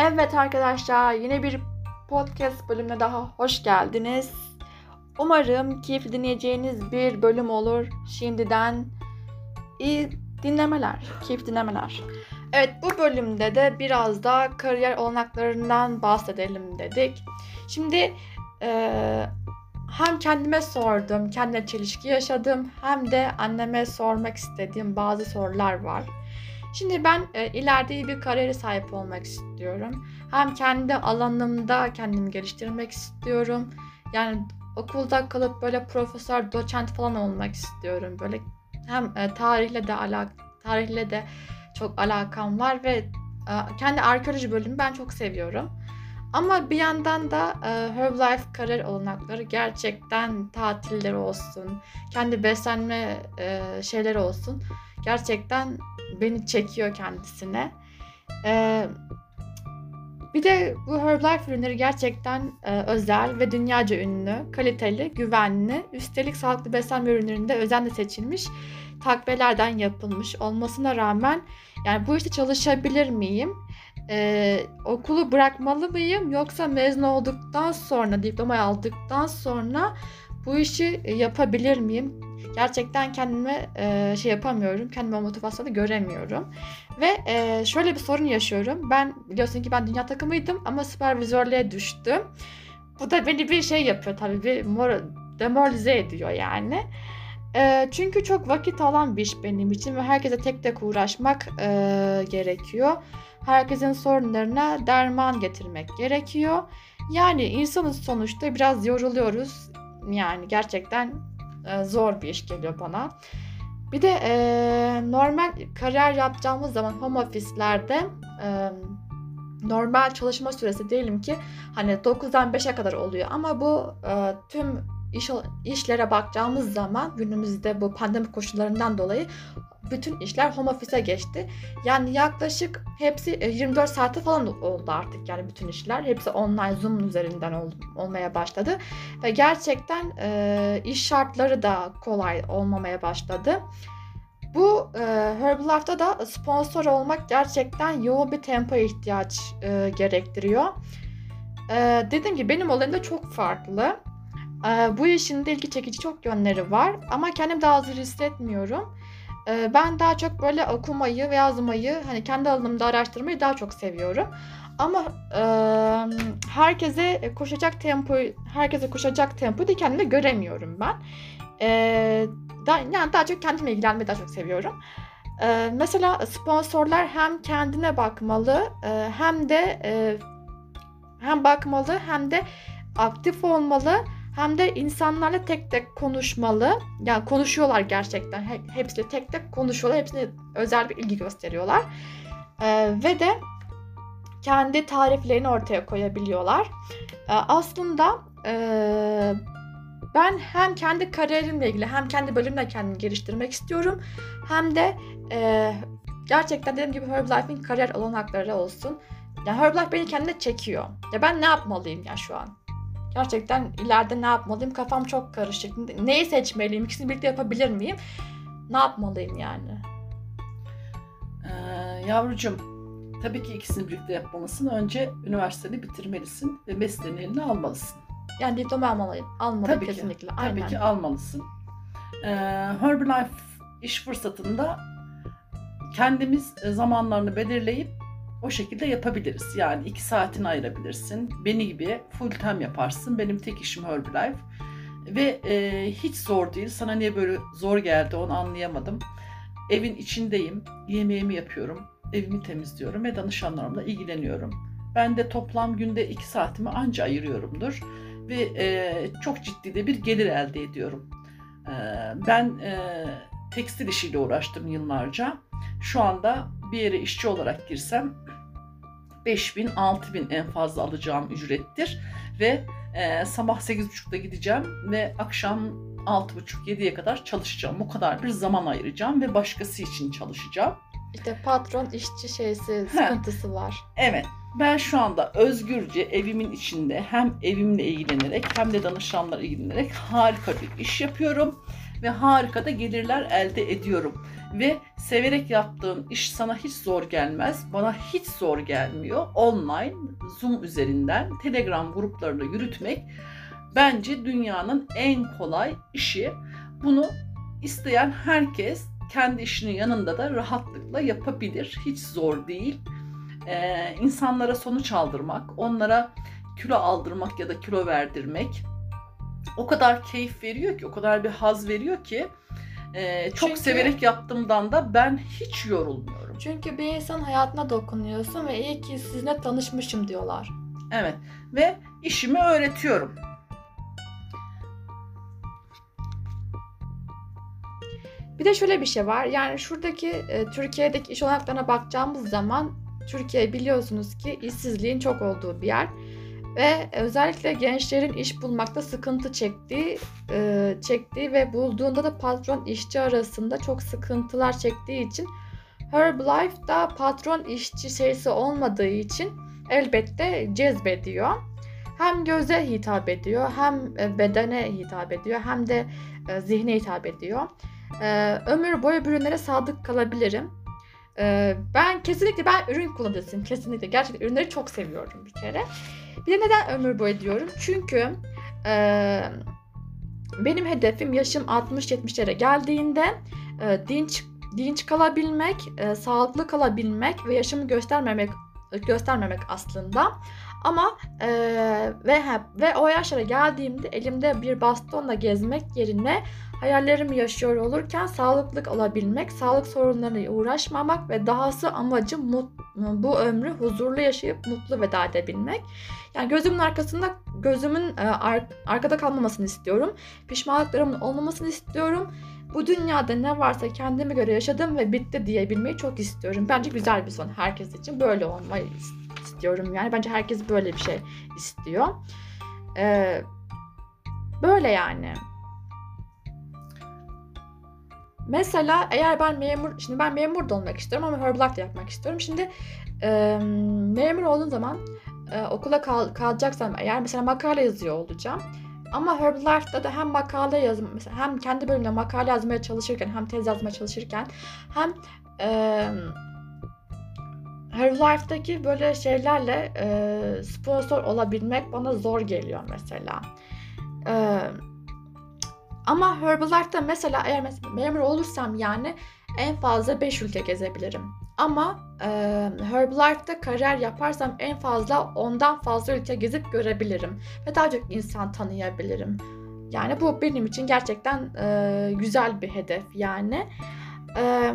Evet arkadaşlar yine bir podcast bölümüne daha hoş geldiniz. Umarım keyifli dinleyeceğiniz bir bölüm olur. Şimdiden iyi dinlemeler, keyif dinlemeler. Evet bu bölümde de biraz da kariyer olanaklarından bahsedelim dedik. Şimdi eee, hem kendime sordum, kendine çelişki yaşadım hem de anneme sormak istediğim bazı sorular var. Şimdi ben e, ileride iyi bir kariyere sahip olmak istiyorum. Hem kendi alanımda kendimi geliştirmek istiyorum. Yani okulda kalıp böyle profesör, doçent falan olmak istiyorum. Böyle hem e, tarihle de alak tarihle de çok alakam var ve e, kendi arkeoloji bölümü ben çok seviyorum. Ama bir yandan da e, Herbalife kariyer olanakları gerçekten tatilleri olsun, kendi beslenme e, şeyleri olsun gerçekten beni çekiyor kendisine. E, bir de bu Herbalife ürünleri gerçekten e, özel ve dünyaca ünlü, kaliteli, güvenli, üstelik sağlıklı beslenme ürünlerinde özenle seçilmiş takviyelerden yapılmış olmasına rağmen yani bu işte çalışabilir miyim? Ee, okulu bırakmalı mıyım yoksa mezun olduktan sonra diplomayı aldıktan sonra bu işi e, yapabilir miyim? Gerçekten kendime e, şey yapamıyorum. Kendime motivasyonu göremiyorum. Ve e, şöyle bir sorun yaşıyorum. Ben biliyorsun ki ben dünya takımıydım ama süpervizörlüğe düştüm. Bu da beni bir şey yapıyor tabii bir mor- demoralize ediyor yani. E, çünkü çok vakit alan bir iş benim için ve herkese tek tek uğraşmak e, gerekiyor. Herkesin sorunlarına derman getirmek gerekiyor. Yani insanız sonuçta biraz yoruluyoruz. Yani gerçekten e, zor bir iş geliyor bana. Bir de e, normal kariyer yapacağımız zaman home office'lerde e, normal çalışma süresi diyelim ki hani 9'dan 5'e kadar oluyor ama bu e, tüm iş, işlere bakacağımız zaman günümüzde bu pandemi koşullarından dolayı bütün işler home office'e geçti. Yani yaklaşık hepsi e, 24 saate falan oldu artık yani bütün işler. Hepsi online Zoom üzerinden ol, olmaya başladı. Ve gerçekten e, iş şartları da kolay olmamaya başladı. Bu e, Herbalife'da da sponsor olmak gerçekten yoğun bir tempo ihtiyaç e, gerektiriyor. E, dediğim gibi benim olayım da çok farklı. E, bu işin de ilgi çekici çok yönleri var ama kendim daha hazır hissetmiyorum. E, ben daha çok böyle okumayı ve yazmayı, hani kendi alanımda araştırmayı daha çok seviyorum. Ama e, herkese koşacak tempo, herkese koşacak tempoyu da kendimde göremiyorum ben. E, daha, yani daha çok kendimle ilgilenmeyi daha çok seviyorum. E, mesela sponsorlar hem kendine bakmalı e, hem de e, hem bakmalı hem de aktif olmalı hem de insanlarla tek tek konuşmalı. Yani konuşuyorlar gerçekten. He, hepsiyle tek tek konuşuyorlar. Hepsine özel bir ilgi gösteriyorlar. E, ve de kendi tariflerini ortaya koyabiliyorlar. E, aslında e, ben hem kendi kariyerimle ilgili hem kendi bölümle kendimi geliştirmek istiyorum. Hem de e, gerçekten dediğim gibi Herbalife'in kariyer olanakları olsun. Yani Herbalife beni kendine çekiyor. Ya ben ne yapmalıyım ya şu an? Gerçekten ileride ne yapmalıyım? Kafam çok karışık. Neyi seçmeliyim? İkisini birlikte yapabilir miyim? Ne yapmalıyım yani? Ee, yavrucuğum, tabii ki ikisini birlikte yapmalısın. Önce üniversiteni bitirmelisin ve mesleğini eline almalısın. Yani diploma almalıyım. Almalıyım Tabii ki, kesinlikle. Tabii Aynen. ki almalısın. Ee, Herbalife iş fırsatında kendimiz e, zamanlarını belirleyip o şekilde yapabiliriz. Yani iki saatini ayırabilirsin. Beni gibi full time yaparsın. Benim tek işim Herbalife. Ve e, hiç zor değil. Sana niye böyle zor geldi onu anlayamadım. Evin içindeyim. Yemeğimi yapıyorum. Evimi temizliyorum ve danışanlarımla ilgileniyorum. Ben de toplam günde iki saatimi anca ayırıyorumdur. Ve e, çok ciddi de bir gelir elde ediyorum. E, ben e, tekstil işiyle uğraştım yıllarca. Şu anda bir yere işçi olarak girsem 5000 6000 en fazla alacağım ücrettir ve e, sabah 8.30'da gideceğim ve akşam 6.30-7'ye kadar çalışacağım. Bu kadar bir zaman ayıracağım ve başkası için çalışacağım. İşte patron işçi şeysi sıkıntısı var. Evet. Ben şu anda özgürce evimin içinde hem evimle ilgilenerek hem de danışanlarla ilgilenerek harika bir iş yapıyorum ve harika da gelirler elde ediyorum. Ve severek yaptığın iş sana hiç zor gelmez. Bana hiç zor gelmiyor. Online, Zoom üzerinden Telegram gruplarını yürütmek bence dünyanın en kolay işi. Bunu isteyen herkes kendi işinin yanında da rahatlıkla yapabilir. Hiç zor değil. Ee, insanlara sonuç aldırmak, onlara kilo aldırmak ya da kilo verdirmek o kadar keyif veriyor ki, o kadar bir haz veriyor ki e, çok Çünkü- severek yaptığımdan da ben hiç yorulmuyorum. Çünkü bir insan hayatına dokunuyorsun ve iyi ki sizinle tanışmışım diyorlar. Evet ve işimi öğretiyorum. Bir de şöyle bir şey var. Yani şuradaki e, Türkiye'deki iş olanaklarına bakacağımız zaman Türkiye biliyorsunuz ki işsizliğin çok olduğu bir yer. Ve özellikle gençlerin iş bulmakta sıkıntı çektiği, e, çektiği ve bulduğunda da patron işçi arasında çok sıkıntılar çektiği için Herbalife'da patron işçi sayısı olmadığı için elbette cezbediyor. Hem göze hitap ediyor, hem e, bedene hitap ediyor, hem de e, zihne hitap ediyor. Ee, ömür boyu bu ürünlere sadık kalabilirim. Ee, ben kesinlikle ben ürün kullanıcısıyım. Kesinlikle. Gerçekten ürünleri çok seviyorum bir kere. Bir de neden ömür boyu diyorum? Çünkü e, benim hedefim yaşım 60-70'lere geldiğinde e, dinç dinç kalabilmek, e, sağlıklı kalabilmek ve yaşımı göstermemek göstermemek aslında. Ama e, ve ve o yaşlara geldiğimde elimde bir bastonla gezmek yerine hayallerimi yaşıyor olurken sağlıklı olabilmek, sağlık sorunlarıyla uğraşmamak ve dahası amacım mut, bu ömrü huzurlu yaşayıp mutlu veda edebilmek. Yani gözümün arkasında gözümün e, ar- arkada kalmamasını istiyorum. Pişmanlıklarımın olmamasını istiyorum. Bu dünyada ne varsa kendime göre yaşadım ve bitti diyebilmeyi çok istiyorum. Bence güzel bir son herkes için böyle olmayı is- istiyorum. Yani bence herkes böyle bir şey istiyor. Ee, böyle yani. Mesela eğer ben memur, şimdi ben memur da olmak istiyorum ama Herbalife de yapmak istiyorum. Şimdi e, memur olduğum zaman e, okula kal, kalacaksam eğer mesela makale yazıyor olacağım. Ama Herbalife'da da hem makale yazım, mesela hem kendi bölümde makale yazmaya çalışırken hem tez yazmaya çalışırken hem e, Herbalife'daki böyle şeylerle e, sponsor olabilmek bana zor geliyor mesela. E, ama Herbalife'da mesela eğer memur olursam yani en fazla 5 ülke gezebilirim. Ama e, Herbalife'da kariyer yaparsam en fazla ondan fazla ülke gezip görebilirim. Ve daha çok insan tanıyabilirim. Yani bu benim için gerçekten e, güzel bir hedef yani. E,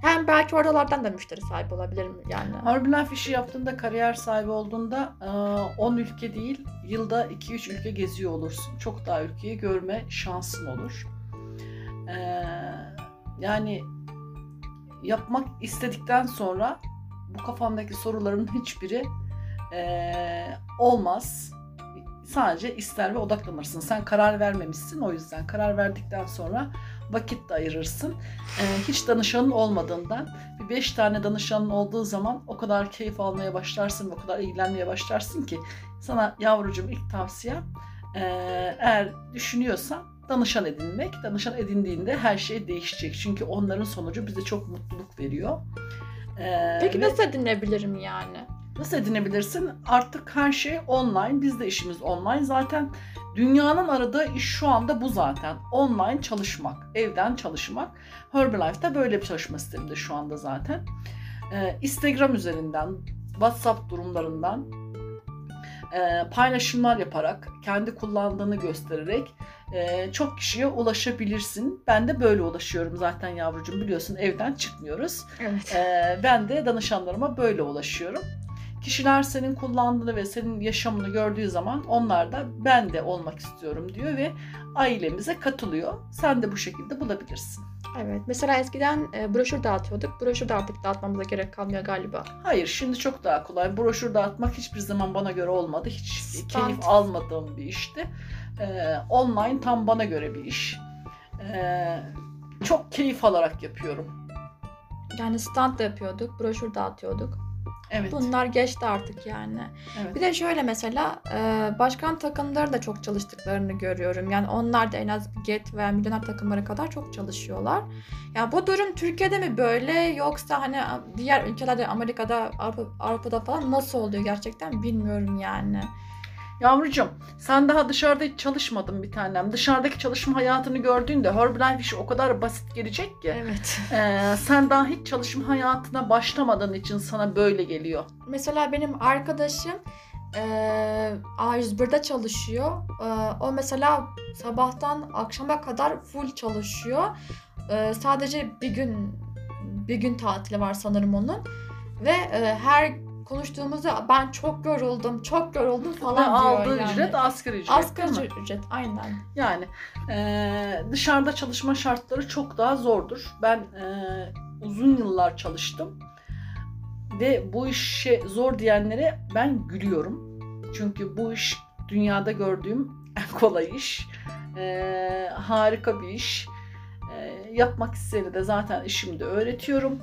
hem belki oralardan da müşteri sahibi olabilirim yani. Herbalife işi yaptığında, kariyer sahibi olduğunda e, 10 ülke değil, yılda 2-3 ülke geziyor olursun. Çok daha ülkeyi görme şansın olur. Yani yapmak istedikten sonra bu kafamdaki soruların hiçbiri olmaz. Sadece ister ve odaklanırsın. Sen karar vermemişsin o yüzden. Karar verdikten sonra vakit de ayırırsın. E, hiç danışanın olmadığından bir beş tane danışanın olduğu zaman o kadar keyif almaya başlarsın o kadar ilgilenmeye başlarsın ki sana yavrucuğum ilk tavsiyem e, eğer düşünüyorsan danışan edinmek. Danışan edindiğinde her şey değişecek. Çünkü onların sonucu bize çok mutluluk veriyor. E, Peki ve- nasıl dinleyebilirim yani? Nasıl edinebilirsin? Artık her şey online. Biz de işimiz online. Zaten dünyanın aradığı iş şu anda bu zaten. Online çalışmak, evden çalışmak. Herbalife'da böyle bir çalışma sisteminde şu anda zaten. Ee, Instagram üzerinden, WhatsApp durumlarından e, paylaşımlar yaparak, kendi kullandığını göstererek e, çok kişiye ulaşabilirsin. Ben de böyle ulaşıyorum zaten yavrucuğum biliyorsun evden çıkmıyoruz. Evet. Ee, ben de danışanlarıma böyle ulaşıyorum. Kişiler senin kullandığını ve senin yaşamını gördüğü zaman onlar da ben de olmak istiyorum diyor ve ailemize katılıyor. Sen de bu şekilde bulabilirsin. Evet. Mesela eskiden e, broşür dağıtıyorduk. Broşür de artık dağıtmamıza gerek kalmıyor galiba. Hayır şimdi çok daha kolay. Broşür dağıtmak hiçbir zaman bana göre olmadı. Hiç Stand. keyif almadığım bir işti. Ee, online tam bana göre bir iş. Ee, çok keyif alarak yapıyorum. Yani stand da yapıyorduk, broşür dağıtıyorduk. Evet. Bunlar geçti artık yani. evet. Bir de şöyle mesela e, başkan takımları da çok çalıştıklarını görüyorum. Yani onlar da en az GET veya milyoner takımları kadar çok çalışıyorlar. Yani bu durum Türkiye'de mi böyle yoksa hani diğer ülkelerde Amerika'da Avrupa, Avrupa'da falan nasıl oluyor gerçekten bilmiyorum yani. Yavrucuğum sen daha dışarıda hiç çalışmadın bir tanem. Dışarıdaki çalışma hayatını gördüğünde Herbalife işi o kadar basit gelecek ki. Evet. Ee, sen daha hiç çalışma hayatına başlamadığın için sana böyle geliyor. Mesela benim arkadaşım e, A101'de çalışıyor. E, o mesela sabahtan akşama kadar full çalışıyor. E, sadece bir gün bir gün tatili var sanırım onun. Ve e, her konuştuğumuzda ben çok yoruldum, çok yoruldum Ve falan diyor aldığı yani. ücret asgari ücret Asgari değil mi? ücret aynen. Yani e, dışarıda çalışma şartları çok daha zordur. Ben e, uzun yıllar çalıştım ve bu işe zor diyenlere ben gülüyorum. Çünkü bu iş dünyada gördüğüm en kolay iş. E, harika bir iş. E, yapmak isteyene de zaten işimde öğretiyorum.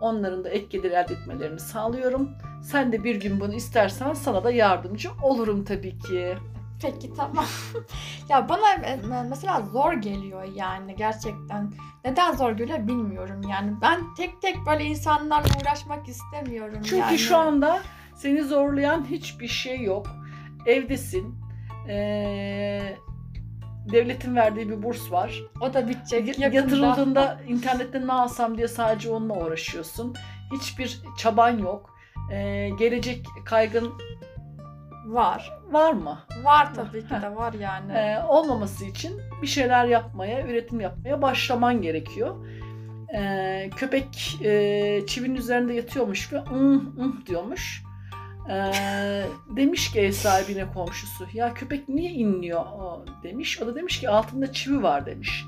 Onların da ek gelir elde etmelerini sağlıyorum. Sen de bir gün bunu istersen sana da yardımcı olurum tabii ki. Peki tamam. ya bana e, mesela zor geliyor yani gerçekten. Neden zor geliyor bilmiyorum yani. Ben tek tek böyle insanlarla uğraşmak istemiyorum Çünkü yani. şu anda seni zorlayan hiçbir şey yok. Evdesin. Ee, devletin verdiği bir burs var. o da bitecek Y-. Yatırıldığında internette ne alsam diye sadece onunla uğraşıyorsun. Hiçbir çaban yok. Ee, gelecek kaygın var. var mı? Var tabii ki de var yani. Ee, olmaması için bir şeyler yapmaya, üretim yapmaya başlaman gerekiyor. Ee, köpek e, çivinin üzerinde yatıyormuş ve ıh ıh diyormuş. Ee, demiş ki ev sahibine komşusu ya köpek niye inliyor demiş. O da demiş ki altında çivi var demiş.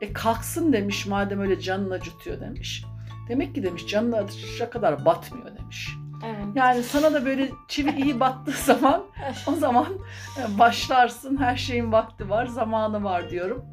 E kalksın demiş madem öyle canını acıtıyor demiş. Demek ki demiş canını acıtacak kadar batmıyor demiş. Evet. Yani sana da böyle çivi iyi battığı zaman o zaman e, başlarsın. Her şeyin vakti var, zamanı var diyorum.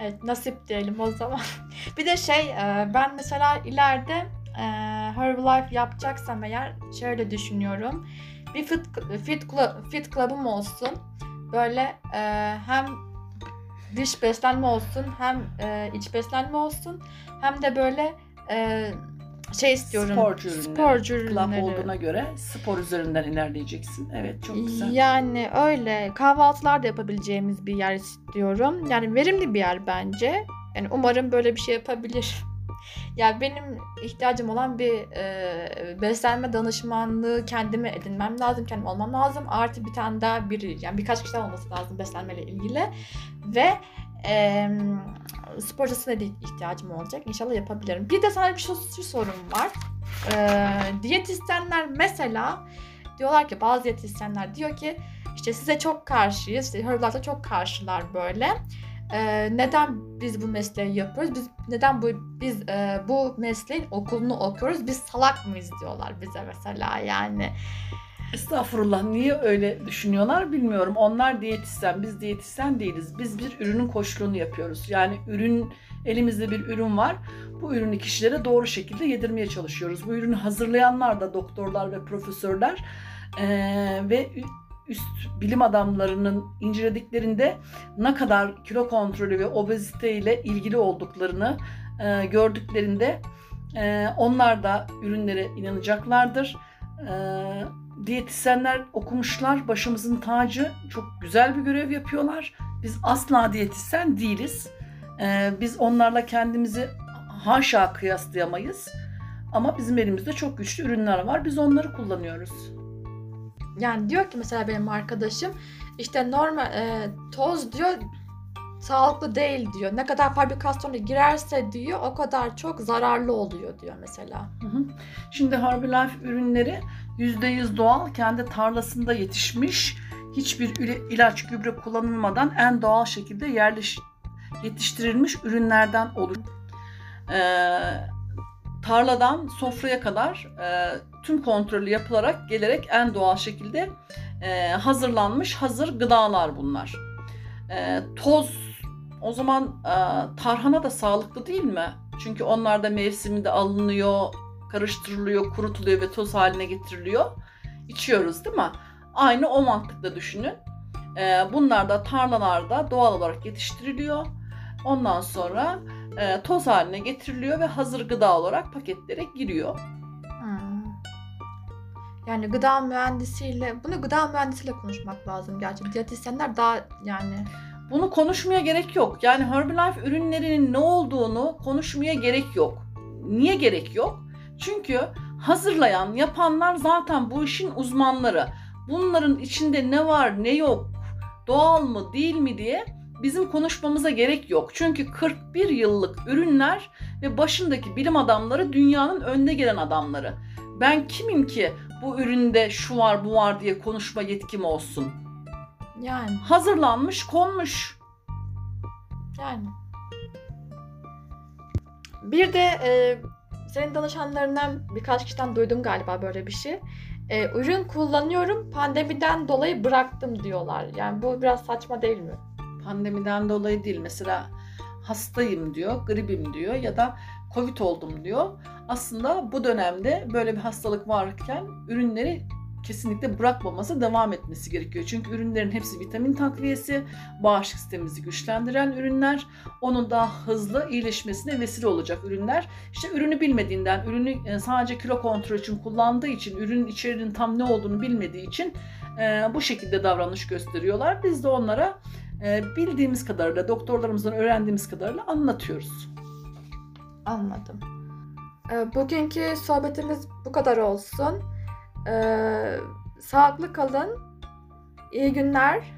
Evet nasip diyelim o zaman. bir de şey e, ben mesela ileride e, Herbalife yapacaksam eğer şöyle düşünüyorum. Bir fit, fit, club, fit club'ım olsun. Böyle e, hem dış beslenme olsun hem e, iç beslenme olsun hem de böyle e, şey istiyorum. Sporcu ürünleri. Sporcu Club ürünleri. olduğuna göre spor üzerinden ilerleyeceksin. Evet çok güzel. Yani öyle kahvaltılar da yapabileceğimiz bir yer istiyorum. Yani verimli bir yer bence. Yani umarım böyle bir şey yapabilir. Ya benim ihtiyacım olan bir e, beslenme danışmanlığı kendime edinmem lazım, kendim olmam lazım. Artı bir tane daha biri, yani birkaç kişi olması lazım beslenmeyle ilgili. Ve e, sporcusuna da ihtiyacım olacak. İnşallah yapabilirim. Bir de sana bir şu, şu sorum var. E, diyetisyenler mesela diyorlar ki bazı diyetisyenler diyor ki işte size çok karşıyız. İşte Herbal'da çok karşılar böyle. Ee, neden biz bu mesleği yapıyoruz? Biz neden bu biz e, bu mesleğin okulunu okuyoruz? Biz salak mıyız diyorlar bize mesela yani. Estağfurullah niye öyle düşünüyorlar bilmiyorum. Onlar diyetisyen, biz diyetisyen değiliz. Biz bir ürünün koçluğunu yapıyoruz. Yani ürün elimizde bir ürün var. Bu ürünü kişilere doğru şekilde yedirmeye çalışıyoruz. Bu ürünü hazırlayanlar da doktorlar ve profesörler Ee, ve üst bilim adamlarının incelediklerinde ne kadar kilo kontrolü ve obezite ile ilgili olduklarını e, gördüklerinde e, onlar da ürünlere inanacaklardır. E, diyetisyenler okumuşlar, başımızın tacı, çok güzel bir görev yapıyorlar. Biz asla diyetisyen değiliz. E, biz onlarla kendimizi haşa kıyaslayamayız. Ama bizim elimizde çok güçlü ürünler var. Biz onları kullanıyoruz. Yani diyor ki mesela benim arkadaşım işte normal e, toz diyor sağlıklı değil diyor. Ne kadar fabrikasyona girerse diyor o kadar çok zararlı oluyor diyor mesela. Hı hı. Şimdi Herbalife ürünleri %100 doğal, kendi tarlasında yetişmiş, hiçbir ilaç, gübre kullanılmadan en doğal şekilde yerleş yetiştirilmiş ürünlerden olur. Ee, tarladan sofraya kadar e, tüm kontrolü yapılarak gelerek en doğal şekilde e, hazırlanmış hazır gıdalar bunlar. E, toz o zaman e, tarhana da sağlıklı değil mi? Çünkü onlar da mevsiminde alınıyor, karıştırılıyor, kurutuluyor ve toz haline getiriliyor. İçiyoruz değil mi? Aynı o mantıkla düşünün. Ee, bunlar da tarlalarda doğal olarak yetiştiriliyor. Ondan sonra e, toz haline getiriliyor ve hazır gıda olarak paketlere giriyor. Yani gıda mühendisiyle, bunu gıda mühendisiyle konuşmak lazım gerçi. Diyetisyenler daha yani Bunu konuşmaya gerek yok. Yani Herbalife ürünlerinin ne olduğunu konuşmaya gerek yok. Niye gerek yok? Çünkü hazırlayan, yapanlar zaten bu işin uzmanları. Bunların içinde ne var, ne yok, doğal mı, değil mi diye bizim konuşmamıza gerek yok. Çünkü 41 yıllık ürünler ve başındaki bilim adamları dünyanın önde gelen adamları. Ben kimim ki bu üründe şu var, bu var diye konuşma yetkim olsun? yani Hazırlanmış, konmuş. yani. Bir de e, senin danışanlarından birkaç kişiden duydum galiba böyle bir şey. E, ürün kullanıyorum pandemiden dolayı bıraktım diyorlar. Yani bu biraz saçma değil mi? pandemiden dolayı değil. Mesela hastayım diyor, gripim diyor ya da covid oldum diyor. Aslında bu dönemde böyle bir hastalık varken ürünleri kesinlikle bırakmaması, devam etmesi gerekiyor. Çünkü ürünlerin hepsi vitamin takviyesi, bağışıklık sistemimizi güçlendiren ürünler. Onun daha hızlı iyileşmesine vesile olacak ürünler. İşte ürünü bilmediğinden, ürünü e, sadece kilo kontrol için kullandığı için, ürünün içeriğinin tam ne olduğunu bilmediği için e, bu şekilde davranış gösteriyorlar. Biz de onlara e, bildiğimiz kadarıyla, doktorlarımızdan öğrendiğimiz kadarıyla anlatıyoruz. Anladım. E, bugünkü sohbetimiz bu kadar olsun. E, sağlıklı kalın. İyi günler.